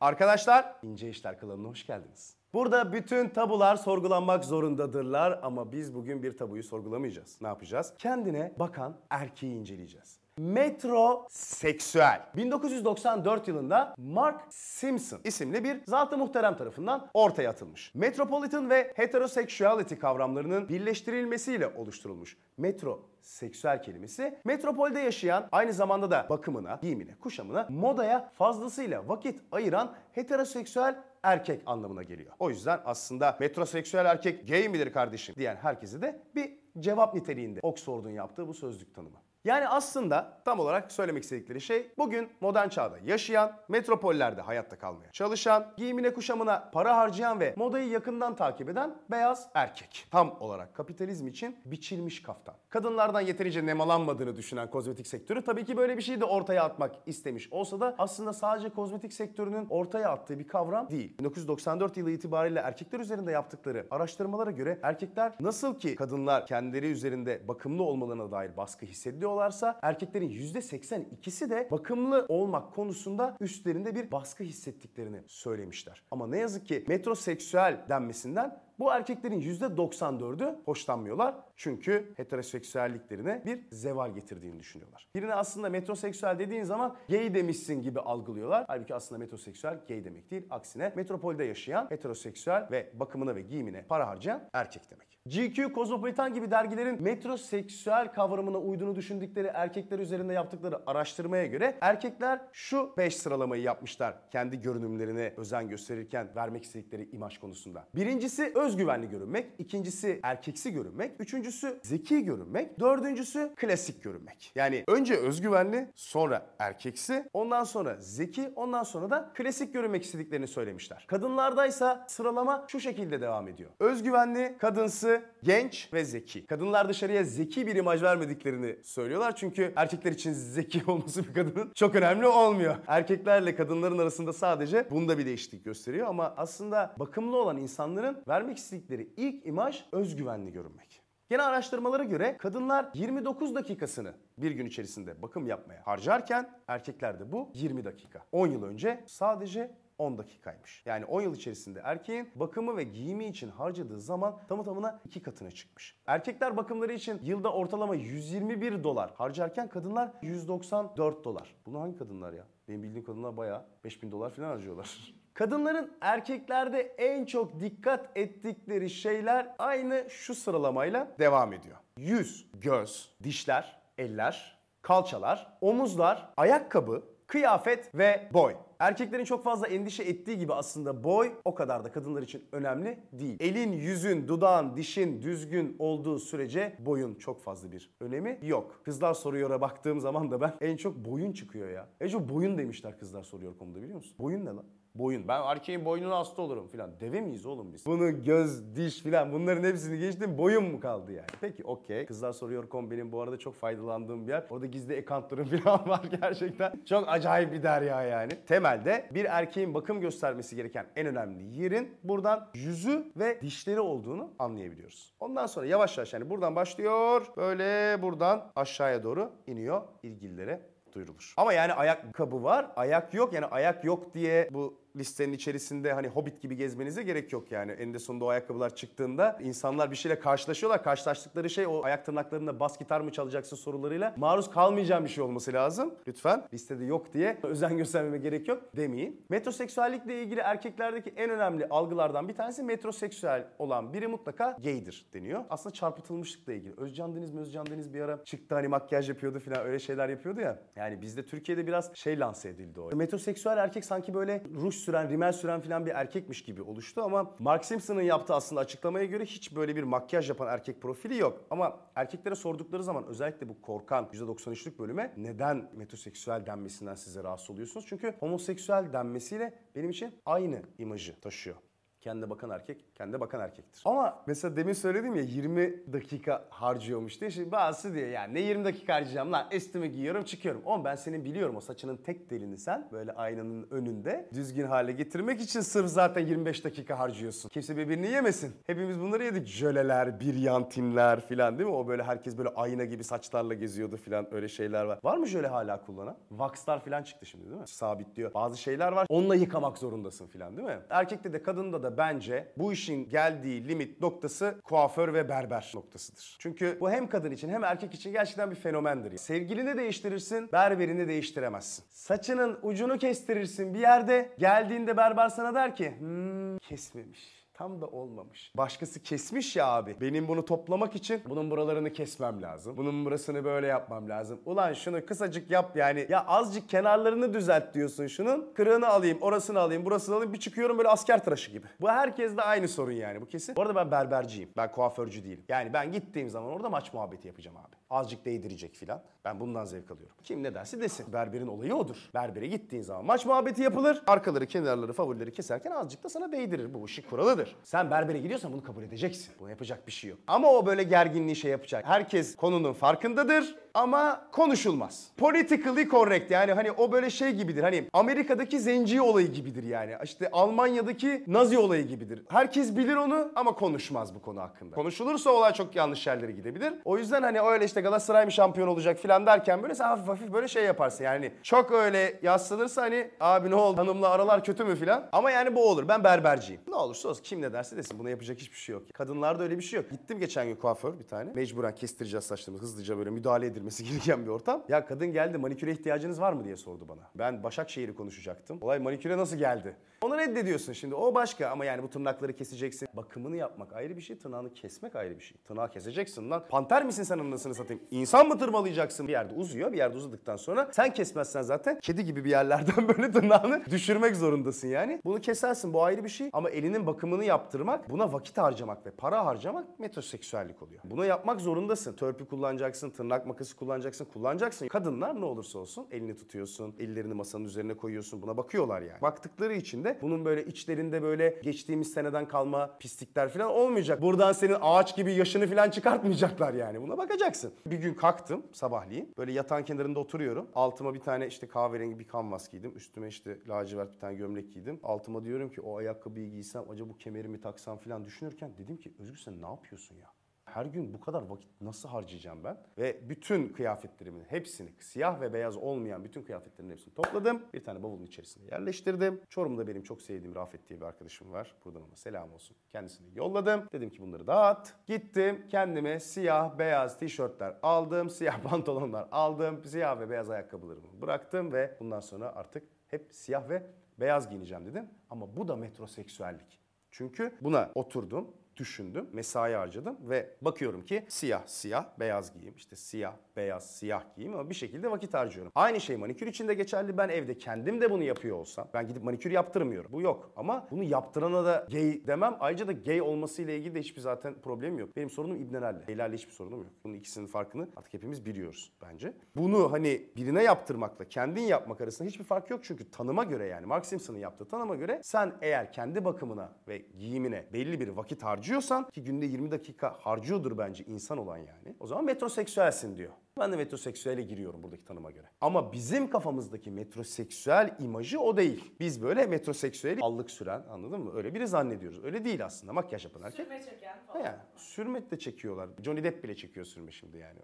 Arkadaşlar, İnce İşler kanalına hoş geldiniz. Burada bütün tabular sorgulanmak zorundadırlar ama biz bugün bir tabuyu sorgulamayacağız. Ne yapacağız? Kendine bakan erkeği inceleyeceğiz. Metroseksüel. 1994 yılında Mark Simpson isimli bir zat-ı muhterem tarafından ortaya atılmış. Metropolitan ve heterosexuality kavramlarının birleştirilmesiyle oluşturulmuş. Metroseksüel kelimesi metropolde yaşayan aynı zamanda da bakımına, giyimine, kuşamına, modaya fazlasıyla vakit ayıran heteroseksüel erkek anlamına geliyor. O yüzden aslında metroseksüel erkek gay midir kardeşim diyen herkese de bir cevap niteliğinde Oxford'un yaptığı bu sözlük tanımı. Yani aslında tam olarak söylemek istedikleri şey bugün modern çağda yaşayan, metropollerde hayatta kalmaya çalışan, giyimine kuşamına para harcayan ve modayı yakından takip eden beyaz erkek. Tam olarak kapitalizm için biçilmiş kaftan. Kadınlardan yeterince nemalanmadığını düşünen kozmetik sektörü tabii ki böyle bir şeyi de ortaya atmak istemiş olsa da aslında sadece kozmetik sektörünün ortaya attığı bir kavram değil. 1994 yılı itibariyle erkekler üzerinde yaptıkları araştırmalara göre erkekler nasıl ki kadınlar kendileri üzerinde bakımlı olmalarına dair baskı hissediyorlarsa erkeklerin %82'si de bakımlı olmak konusunda üstlerinde bir baskı hissettiklerini söylemişler. Ama ne yazık ki metroseksüel denmesinden bu erkeklerin %94'ü hoşlanmıyorlar. Çünkü heteroseksüelliklerine bir zeval getirdiğini düşünüyorlar. Birine aslında metroseksüel dediğin zaman gay demişsin gibi algılıyorlar. Halbuki aslında metroseksüel gay demek değil. Aksine metropolde yaşayan heteroseksüel ve bakımına ve giyimine para harcayan erkek demek. GQ, Cosmopolitan gibi dergilerin metroseksüel kavramına uyduğunu düşündükleri erkekler üzerinde yaptıkları araştırmaya göre erkekler şu 5 sıralamayı yapmışlar kendi görünümlerine özen gösterirken vermek istedikleri imaj konusunda. Birincisi özgüvenli görünmek, ikincisi erkeksi görünmek, üçüncüsü zeki görünmek, dördüncüsü klasik görünmek. Yani önce özgüvenli, sonra erkeksi, ondan sonra zeki, ondan sonra da klasik görünmek istediklerini söylemişler. Kadınlardaysa sıralama şu şekilde devam ediyor. Özgüvenli, kadınsı, genç ve zeki. Kadınlar dışarıya zeki bir imaj vermediklerini söylüyorlar çünkü erkekler için zeki olması bir kadının çok önemli olmuyor. Erkeklerle kadınların arasında sadece bunda bir değişiklik gösteriyor ama aslında bakımlı olan insanların vermek istedikleri ilk imaj özgüvenli görünmek. Gene araştırmalara göre kadınlar 29 dakikasını bir gün içerisinde bakım yapmaya harcarken erkeklerde bu 20 dakika. 10 yıl önce sadece 10 dakikaymış. Yani 10 yıl içerisinde erkeğin bakımı ve giyimi için harcadığı zaman tamı tamına iki katına çıkmış. Erkekler bakımları için yılda ortalama 121 dolar harcarken kadınlar 194 dolar. Bunu hangi kadınlar ya? Benim bildiğim kadınlar bayağı 5000 dolar falan harcıyorlar. Kadınların erkeklerde en çok dikkat ettikleri şeyler aynı şu sıralamayla devam ediyor. Yüz, göz, dişler, eller, kalçalar, omuzlar, ayakkabı, kıyafet ve boy. Erkeklerin çok fazla endişe ettiği gibi aslında boy o kadar da kadınlar için önemli değil. Elin, yüzün, dudağın, dişin düzgün olduğu sürece boyun çok fazla bir önemi yok. Kızlar soruyor'a baktığım zaman da ben en çok boyun çıkıyor ya. En çok boyun demişler kızlar soruyor konuda biliyor musun? Boyun ne lan? Boyun. Ben erkeğin boynuna hasta olurum filan. Deve miyiz oğlum biz? Bunu göz, diş filan bunların hepsini geçtim. Boyun mu kaldı yani? Peki okey. Kızlar soruyor.com benim bu arada çok faydalandığım bir yer. Orada gizli ekantlarım filan var gerçekten. Çok acayip bir derya yani. Temelde bir erkeğin bakım göstermesi gereken en önemli yerin buradan yüzü ve dişleri olduğunu anlayabiliyoruz. Ondan sonra yavaş yavaş yani buradan başlıyor. Böyle buradan aşağıya doğru iniyor ilgililere duyurulur. Ama yani ayakkabı var, ayak yok. Yani ayak yok diye bu listenin içerisinde hani hobbit gibi gezmenize gerek yok yani. Eninde sonunda o ayakkabılar çıktığında insanlar bir şeyle karşılaşıyorlar. Karşılaştıkları şey o ayak tırnaklarında bas gitar mı çalacaksın sorularıyla maruz kalmayacağım bir şey olması lazım. Lütfen listede yok diye özen göstermeme gerek yok demeyin. Metroseksüellikle ilgili erkeklerdeki en önemli algılardan bir tanesi metroseksüel olan biri mutlaka gaydir deniyor. Aslında çarpıtılmışlıkla ilgili. Özcan Deniz mi Özcan Deniz bir ara çıktı hani makyaj yapıyordu falan öyle şeyler yapıyordu ya. Yani bizde Türkiye'de biraz şey lanse edildi o. Metroseksüel erkek sanki böyle ruj süren, rimel süren falan bir erkekmiş gibi oluştu ama Mark Simpson'ın yaptığı aslında açıklamaya göre hiç böyle bir makyaj yapan erkek profili yok. Ama erkeklere sordukları zaman özellikle bu korkan %93'lük bölüme neden metroseksüel denmesinden size rahatsız oluyorsunuz? Çünkü homoseksüel denmesiyle benim için aynı imajı taşıyor. Kendine bakan erkek, kendine bakan erkektir. Ama mesela demin söyledim ya 20 dakika harcıyormuş diye. Şimdi bazısı diyor yani ne 20 dakika harcayacağım lan üstümü giyiyorum çıkıyorum. Oğlum ben senin biliyorum o saçının tek telini sen böyle aynanın önünde düzgün hale getirmek için sırf zaten 25 dakika harcıyorsun. Kimse birbirini yemesin. Hepimiz bunları yedik. Jöleler, biryantinler filan değil mi? O böyle herkes böyle ayna gibi saçlarla geziyordu filan öyle şeyler var. Var mı jöle hala kullanan? Vaxlar filan çıktı şimdi değil mi? Sabitliyor. Bazı şeyler var. Onunla yıkamak zorundasın filan değil mi? Erkekte de kadında da bence bu işin geldiği limit noktası kuaför ve berber noktasıdır. Çünkü bu hem kadın için hem erkek için gerçekten bir fenomendir. Sevgilini değiştirirsin, berberini değiştiremezsin. Saçının ucunu kestirirsin bir yerde. Geldiğinde berber sana der ki hmm, kesmemiş. Tam da olmamış. Başkası kesmiş ya abi. Benim bunu toplamak için bunun buralarını kesmem lazım. Bunun burasını böyle yapmam lazım. Ulan şunu kısacık yap yani. Ya azıcık kenarlarını düzelt diyorsun şunun. Kırığını alayım, orasını alayım, burasını alayım. Bir çıkıyorum böyle asker tıraşı gibi. Bu herkeste aynı sorun yani bu kesin. Bu arada ben berberciyim. Ben kuaförcü değilim. Yani ben gittiğim zaman orada maç muhabbeti yapacağım abi. Azıcık değdirecek filan. Ben bundan zevk alıyorum. Kim ne derse desin. Berberin olayı odur. Berbere gittiğin zaman maç muhabbeti yapılır. Arkaları, kenarları, favorileri keserken azıcık da sana değdirir. Bu işin kuralıdır. Sen berbere gidiyorsan bunu kabul edeceksin. Buna yapacak bir şey yok. Ama o böyle gerginliği şey yapacak. Herkes konunun farkındadır ama konuşulmaz. Politically correct yani hani o böyle şey gibidir. Hani Amerika'daki zenci olayı gibidir yani. İşte Almanya'daki Nazi olayı gibidir. Herkes bilir onu ama konuşmaz bu konu hakkında. Konuşulursa olay çok yanlış yerlere gidebilir. O yüzden hani öyle işte Galatasaray mı şampiyon olacak filan derken böyle sen hafif hafif böyle şey yaparsın. Yani çok öyle yaslanırsa hani abi ne oldu hanımla aralar kötü mü filan. Ama yani bu olur. Ben berberciyim. Ne olursa olsun kim ne derse desin. Buna yapacak hiçbir şey yok. Kadınlarda öyle bir şey yok. Gittim geçen gün kuaför bir tane. Mecburen kestireceğiz saçlarımızı hızlıca böyle müdahale edilmesi gereken bir ortam. Ya kadın geldi maniküre ihtiyacınız var mı diye sordu bana. Ben Başakşehir'i konuşacaktım. Olay maniküre nasıl geldi? Onu reddediyorsun şimdi. O başka ama yani bu tırnakları keseceksin. Bakımını yapmak ayrı bir şey. Tırnağını kesmek ayrı bir şey. Tırnağı keseceksin lan. Panter misin sen anasını satayım? İnsan mı tırmalayacaksın? Bir yerde uzuyor. Bir yerde uzadıktan sonra sen kesmezsen zaten kedi gibi bir yerlerden böyle tırnağını düşürmek zorundasın yani. Bunu kesersin. Bu ayrı bir şey. Ama elinin bakımını yaptırmak, buna vakit harcamak ve para harcamak metroseksüellik oluyor. Bunu yapmak zorundasın. Törpü kullanacaksın, tırnak makası kullanacaksın, kullanacaksın. Kadınlar ne olursa olsun elini tutuyorsun, ellerini masanın üzerine koyuyorsun. Buna bakıyorlar yani. Baktıkları için de bunun böyle içlerinde böyle geçtiğimiz seneden kalma pislikler falan olmayacak. Buradan senin ağaç gibi yaşını falan çıkartmayacaklar yani. Buna bakacaksın. Bir gün kalktım sabahleyin. Böyle yatağın kenarında oturuyorum. Altıma bir tane işte kahverengi bir kanvas giydim. Üstüme işte lacivert bir tane gömlek giydim. Altıma diyorum ki o ayakkabıyı giysem acaba bu kemerimi taksam falan düşünürken dedim ki Özgür sen ne yapıyorsun ya? Her gün bu kadar vakit nasıl harcayacağım ben? Ve bütün kıyafetlerimin hepsini, siyah ve beyaz olmayan bütün kıyafetlerimin hepsini topladım. Bir tane bavulun içerisine yerleştirdim. Çorum'da benim çok sevdiğim Rafet diye bir arkadaşım var. Buradan ona selam olsun. Kendisine yolladım. Dedim ki bunları dağıt. Gittim kendime siyah, beyaz tişörtler aldım. Siyah pantolonlar aldım. Siyah ve beyaz ayakkabılarımı bıraktım ve bundan sonra artık hep siyah ve beyaz giyineceğim dedim. Ama bu da metroseksüellik. Çünkü buna oturdum, düşündüm, mesai harcadım ve bakıyorum ki siyah, siyah, beyaz giyeyim. İşte siyah, beyaz, siyah giyeyim ama bir şekilde vakit harcıyorum. Aynı şey manikür için de geçerli. Ben evde kendim de bunu yapıyor olsam, ben gidip manikür yaptırmıyorum. Bu yok. Ama bunu yaptırana da gay demem. Ayrıca da gay olmasıyla ilgili de hiçbir zaten problemim yok. Benim sorunum İbnelerle. Gaylerle hiçbir sorunum yok. Bunun ikisinin farkını artık hepimiz biliyoruz bence. Bunu hani birine yaptırmakla kendin yapmak arasında hiçbir fark yok. Çünkü tanıma göre yani Mark Simpson'ın yaptığı tanıma göre sen eğer kendi bakımına ve giyimine belli bir vakit harcıyorsan ki günde 20 dakika harcıyordur bence insan olan yani. O zaman metroseksüelsin diyor. Ben de metroseksüele giriyorum buradaki tanıma göre. Ama bizim kafamızdaki metroseksüel imajı o değil. Biz böyle metroseksüeli allık süren anladın mı? Öyle biri zannediyoruz. Öyle değil aslında makyaj yapan erkek. Sürme çeken falan. yani sürmet de çekiyorlar. Johnny Depp bile çekiyor sürme şimdi yani.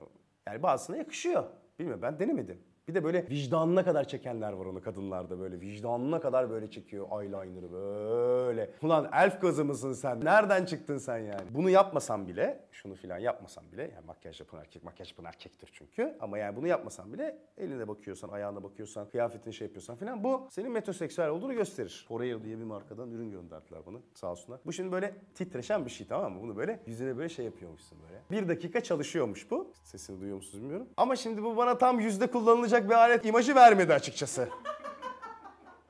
Yani bazısına yakışıyor. Bilmiyorum ben denemedim. Bir de böyle vicdanına kadar çekenler var onu kadınlarda böyle. Vicdanına kadar böyle çekiyor eyeliner'ı böyle. Ulan elf gazı mısın sen? Nereden çıktın sen yani? Bunu yapmasam bile, şunu filan yapmasam bile, yani makyaj yapan erkek, makyaj yapan erkektir çünkü. Ama yani bunu yapmasam bile eline bakıyorsan, ayağına bakıyorsan, kıyafetini şey yapıyorsan filan bu senin metroseksüel olduğunu gösterir. Forever diye bir markadan ürün gönderdiler bana sağ olsunlar. Bu şimdi böyle titreşen bir şey tamam mı? Bunu böyle yüzüne böyle şey yapıyormuşsun böyle. Bir dakika çalışıyormuş bu. Sesini duyuyor musunuz bilmiyorum. Ama şimdi bu bana tam yüzde kullanılacak bir alet imajı vermedi açıkçası.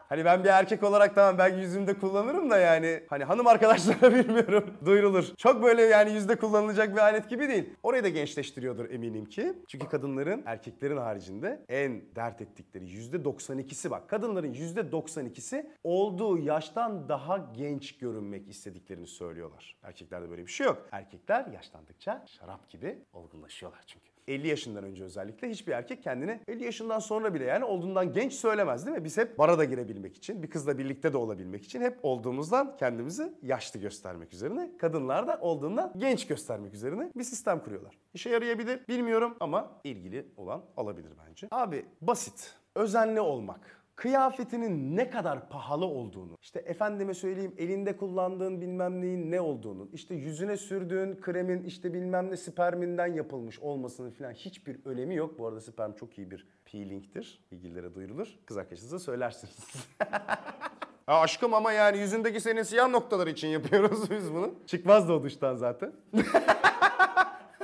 Hani ben bir erkek olarak tamam ben yüzümde kullanırım da yani hani hanım arkadaşlara bilmiyorum duyurulur. Çok böyle yani yüzde kullanılacak bir alet gibi değil. Orayı da gençleştiriyordur eminim ki. Çünkü kadınların erkeklerin haricinde en dert ettikleri yüzde 92'si bak. Kadınların yüzde 92'si olduğu yaştan daha genç görünmek istediklerini söylüyorlar. Erkeklerde böyle bir şey yok. Erkekler yaşlandıkça şarap gibi olgunlaşıyorlar çünkü. 50 yaşından önce özellikle hiçbir erkek kendini 50 yaşından sonra bile yani olduğundan genç söylemez değil mi? Biz hep bara da girebilmek için, bir kızla birlikte de olabilmek için hep olduğumuzdan kendimizi yaşlı göstermek üzerine, kadınlar da olduğundan genç göstermek üzerine bir sistem kuruyorlar. İşe yarayabilir bilmiyorum ama ilgili olan alabilir bence. Abi basit, özenli olmak kıyafetinin ne kadar pahalı olduğunu, işte efendime söyleyeyim elinde kullandığın bilmem neyin ne olduğunu, işte yüzüne sürdüğün kremin işte bilmem ne sperminden yapılmış olmasının falan hiçbir önemi yok. Bu arada sperm çok iyi bir peeling'tir. İlgililere duyurulur. Kız arkadaşınıza söylersiniz. Ha aşkım ama yani yüzündeki senin siyah noktalar için yapıyoruz biz bunu. Çıkmaz da o duştan zaten.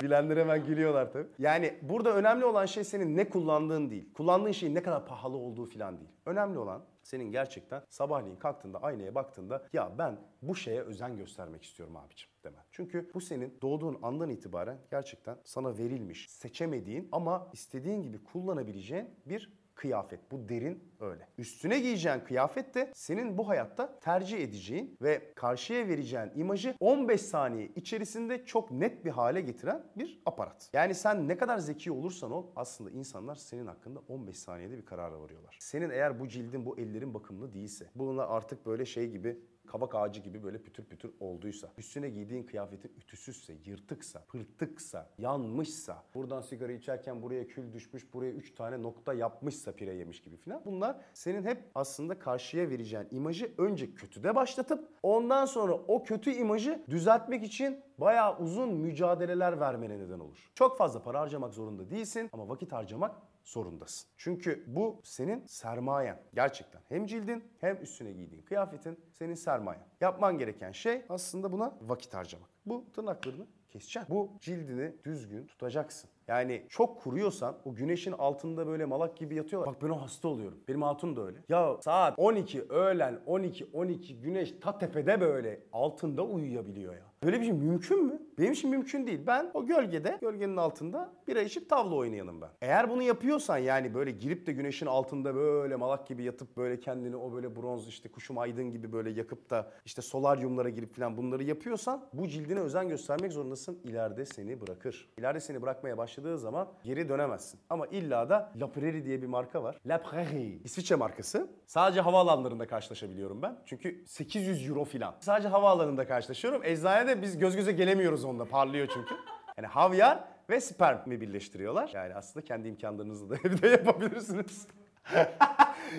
Bilenler hemen gülüyorlar tabii. Yani burada önemli olan şey senin ne kullandığın değil. Kullandığın şeyin ne kadar pahalı olduğu falan değil. Önemli olan senin gerçekten sabahleyin kalktığında aynaya baktığında ya ben bu şeye özen göstermek istiyorum abicim demen. Çünkü bu senin doğduğun andan itibaren gerçekten sana verilmiş, seçemediğin ama istediğin gibi kullanabileceğin bir kıyafet. Bu derin öyle. Üstüne giyeceğin kıyafet de senin bu hayatta tercih edeceğin ve karşıya vereceğin imajı 15 saniye içerisinde çok net bir hale getiren bir aparat. Yani sen ne kadar zeki olursan ol aslında insanlar senin hakkında 15 saniyede bir karara varıyorlar. Senin eğer bu cildin, bu ellerin bakımlı değilse, bunlar artık böyle şey gibi kavak ağacı gibi böyle pütür pütür olduysa, üstüne giydiğin kıyafetin ütüsüzse, yırtıksa, pırtıksa, yanmışsa, buradan sigara içerken buraya kül düşmüş, buraya üç tane nokta yapmışsa pire yemiş gibi filan. Bunlar senin hep aslında karşıya vereceğin imajı önce kötüde başlatıp ondan sonra o kötü imajı düzeltmek için bayağı uzun mücadeleler vermene neden olur. Çok fazla para harcamak zorunda değilsin ama vakit harcamak zorundasın. Çünkü bu senin sermayen. Gerçekten hem cildin hem üstüne giydiğin kıyafetin senin sermayen. Yapman gereken şey aslında buna vakit harcamak. Bu tırnaklarını keseceksin. Bu cildini düzgün tutacaksın. Yani çok kuruyorsan o güneşin altında böyle malak gibi yatıyorlar. Bak ben o hasta oluyorum. Benim hatun da öyle. Ya saat 12 öğlen 12 12 güneş ta tepede böyle altında uyuyabiliyor ya. Böyle bir şey mümkün mü? Benim için mümkün değil. Ben o gölgede, gölgenin altında bira içip tavla oynayanım ben. Eğer bunu yapıyorsan yani böyle girip de güneşin altında böyle malak gibi yatıp böyle kendini o böyle bronz işte kuşum aydın gibi böyle yakıp da işte solaryumlara girip falan bunları yapıyorsan bu cildine özen göstermek zorundasın. İleride seni bırakır. İleride seni bırakmaya başladığı zaman geri dönemezsin. Ama illa da La Prairie diye bir marka var. La Prairie. İsviçre markası. Sadece havaalanlarında karşılaşabiliyorum ben. Çünkü 800 euro falan. Sadece havaalanında karşılaşıyorum. Eczanede biz göz göze gelemiyoruz onunla. Parlıyor çünkü. Yani havyar ve spermi birleştiriyorlar. Yani aslında kendi imkanlarınızla da evde yapabilirsiniz.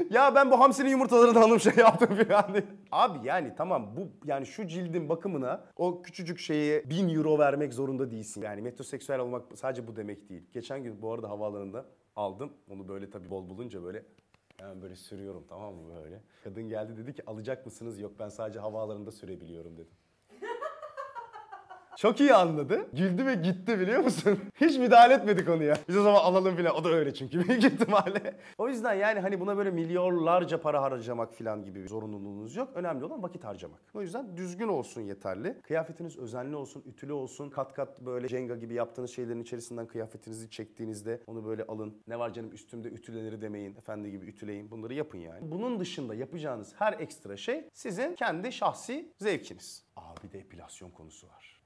ya ben bu hamsinin yumurtalarını hanım şey yaptım falan diye. Abi yani tamam bu yani şu cildin bakımına o küçücük şeye 1000 euro vermek zorunda değilsin. Yani metroseksüel olmak sadece bu demek değil. Geçen gün bu arada havaalanında aldım. Onu böyle tabii bol bulunca böyle Hemen böyle sürüyorum tamam mı böyle. Kadın geldi dedi ki alacak mısınız? Yok ben sadece havaalanında sürebiliyorum dedim. Çok iyi anladı. Güldü ve gitti biliyor musun? Hiç müdahale etmedik onu ya. Biz o zaman alalım filan. O da öyle çünkü büyük ihtimalle. O yüzden yani hani buna böyle milyonlarca para harcamak filan gibi bir zorunluluğunuz yok. Önemli olan vakit harcamak. O yüzden düzgün olsun yeterli. Kıyafetiniz özenli olsun, ütülü olsun. Kat kat böyle jenga gibi yaptığınız şeylerin içerisinden kıyafetinizi çektiğinizde onu böyle alın. Ne var canım üstümde ütülenir demeyin. Efendi gibi ütüleyin. Bunları yapın yani. Bunun dışında yapacağınız her ekstra şey sizin kendi şahsi zevkiniz. Aa bir de epilasyon konusu var.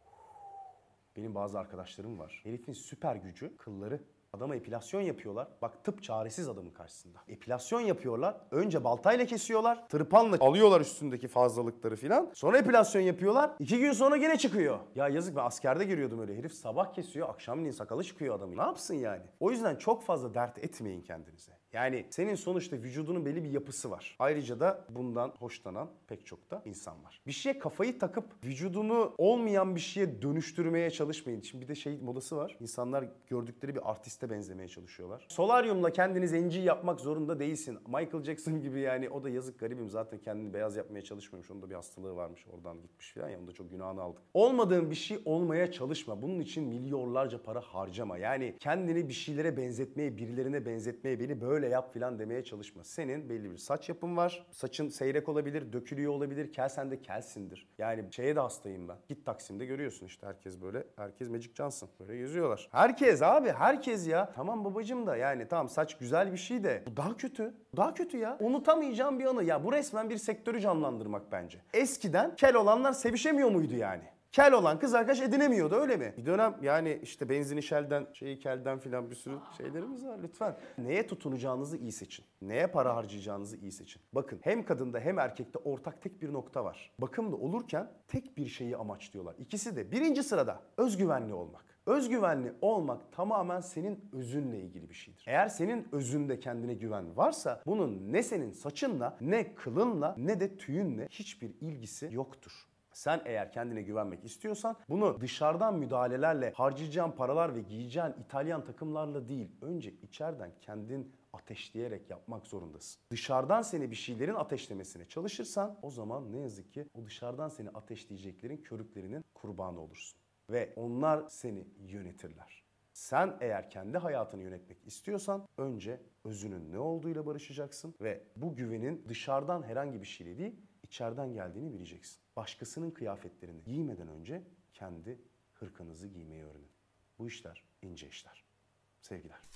Benim bazı arkadaşlarım var. Herifin süper gücü kılları. Adama epilasyon yapıyorlar. Bak tıp çaresiz adamın karşısında. Epilasyon yapıyorlar. Önce baltayla kesiyorlar. Tırpanla alıyorlar üstündeki fazlalıkları filan. Sonra epilasyon yapıyorlar. İki gün sonra gene çıkıyor. Ya yazık ben askerde görüyordum öyle. Herif sabah kesiyor. Akşamleyin sakalı çıkıyor adamın. Ne yapsın yani? O yüzden çok fazla dert etmeyin kendinize. Yani senin sonuçta vücudunun belli bir yapısı var. Ayrıca da bundan hoşlanan pek çok da insan var. Bir şeye kafayı takıp vücudunu olmayan bir şeye dönüştürmeye çalışmayın. Şimdi bir de şey modası var. İnsanlar gördükleri bir artiste benzemeye çalışıyorlar. Solaryumla kendini zenci yapmak zorunda değilsin. Michael Jackson gibi yani o da yazık garibim zaten kendini beyaz yapmaya çalışmıyormuş. Onun da bir hastalığı varmış oradan gitmiş falan ya. Onu çok günahını aldık. Olmadığın bir şey olmaya çalışma. Bunun için milyonlarca para harcama. Yani kendini bir şeylere benzetmeye, birilerine benzetmeye, beni böyle böyle yap filan demeye çalışma. Senin belli bir saç yapın var. Saçın seyrek olabilir, dökülüyor olabilir. Kel sen kelsindir. Yani şeye de hastayım ben. Git Taksim'de görüyorsun işte herkes böyle. Herkes Magic Johnson. Böyle geziyorlar. Herkes abi herkes ya. Tamam babacım da yani tamam saç güzel bir şey de. Bu daha kötü. Bu Daha kötü ya. Unutamayacağım bir anı. Ya bu resmen bir sektörü canlandırmak bence. Eskiden kel olanlar sevişemiyor muydu yani? Kel olan kız arkadaş edinemiyordu öyle mi? Bir dönem yani işte benzini şelden, şeyi kelden filan bir sürü şeylerimiz var lütfen. Neye tutunacağınızı iyi seçin. Neye para harcayacağınızı iyi seçin. Bakın hem kadında hem erkekte ortak tek bir nokta var. Bakımda olurken tek bir şeyi amaçlıyorlar. İkisi de birinci sırada özgüvenli olmak. Özgüvenli olmak tamamen senin özünle ilgili bir şeydir. Eğer senin özünde kendine güven varsa bunun ne senin saçınla ne kılınla ne de tüyünle hiçbir ilgisi yoktur. Sen eğer kendine güvenmek istiyorsan bunu dışarıdan müdahalelerle harcayacağın paralar ve giyeceğin İtalyan takımlarla değil. Önce içeriden kendin ateşleyerek yapmak zorundasın. Dışarıdan seni bir şeylerin ateşlemesine çalışırsan o zaman ne yazık ki o dışarıdan seni ateşleyeceklerin körüklerinin kurbanı olursun. Ve onlar seni yönetirler. Sen eğer kendi hayatını yönetmek istiyorsan önce özünün ne olduğuyla barışacaksın ve bu güvenin dışarıdan herhangi bir şeyle değil, içeriden geldiğini bileceksin. Başkasının kıyafetlerini giymeden önce kendi hırkanızı giymeyi öğrenin. Bu işler ince işler. Sevgiler.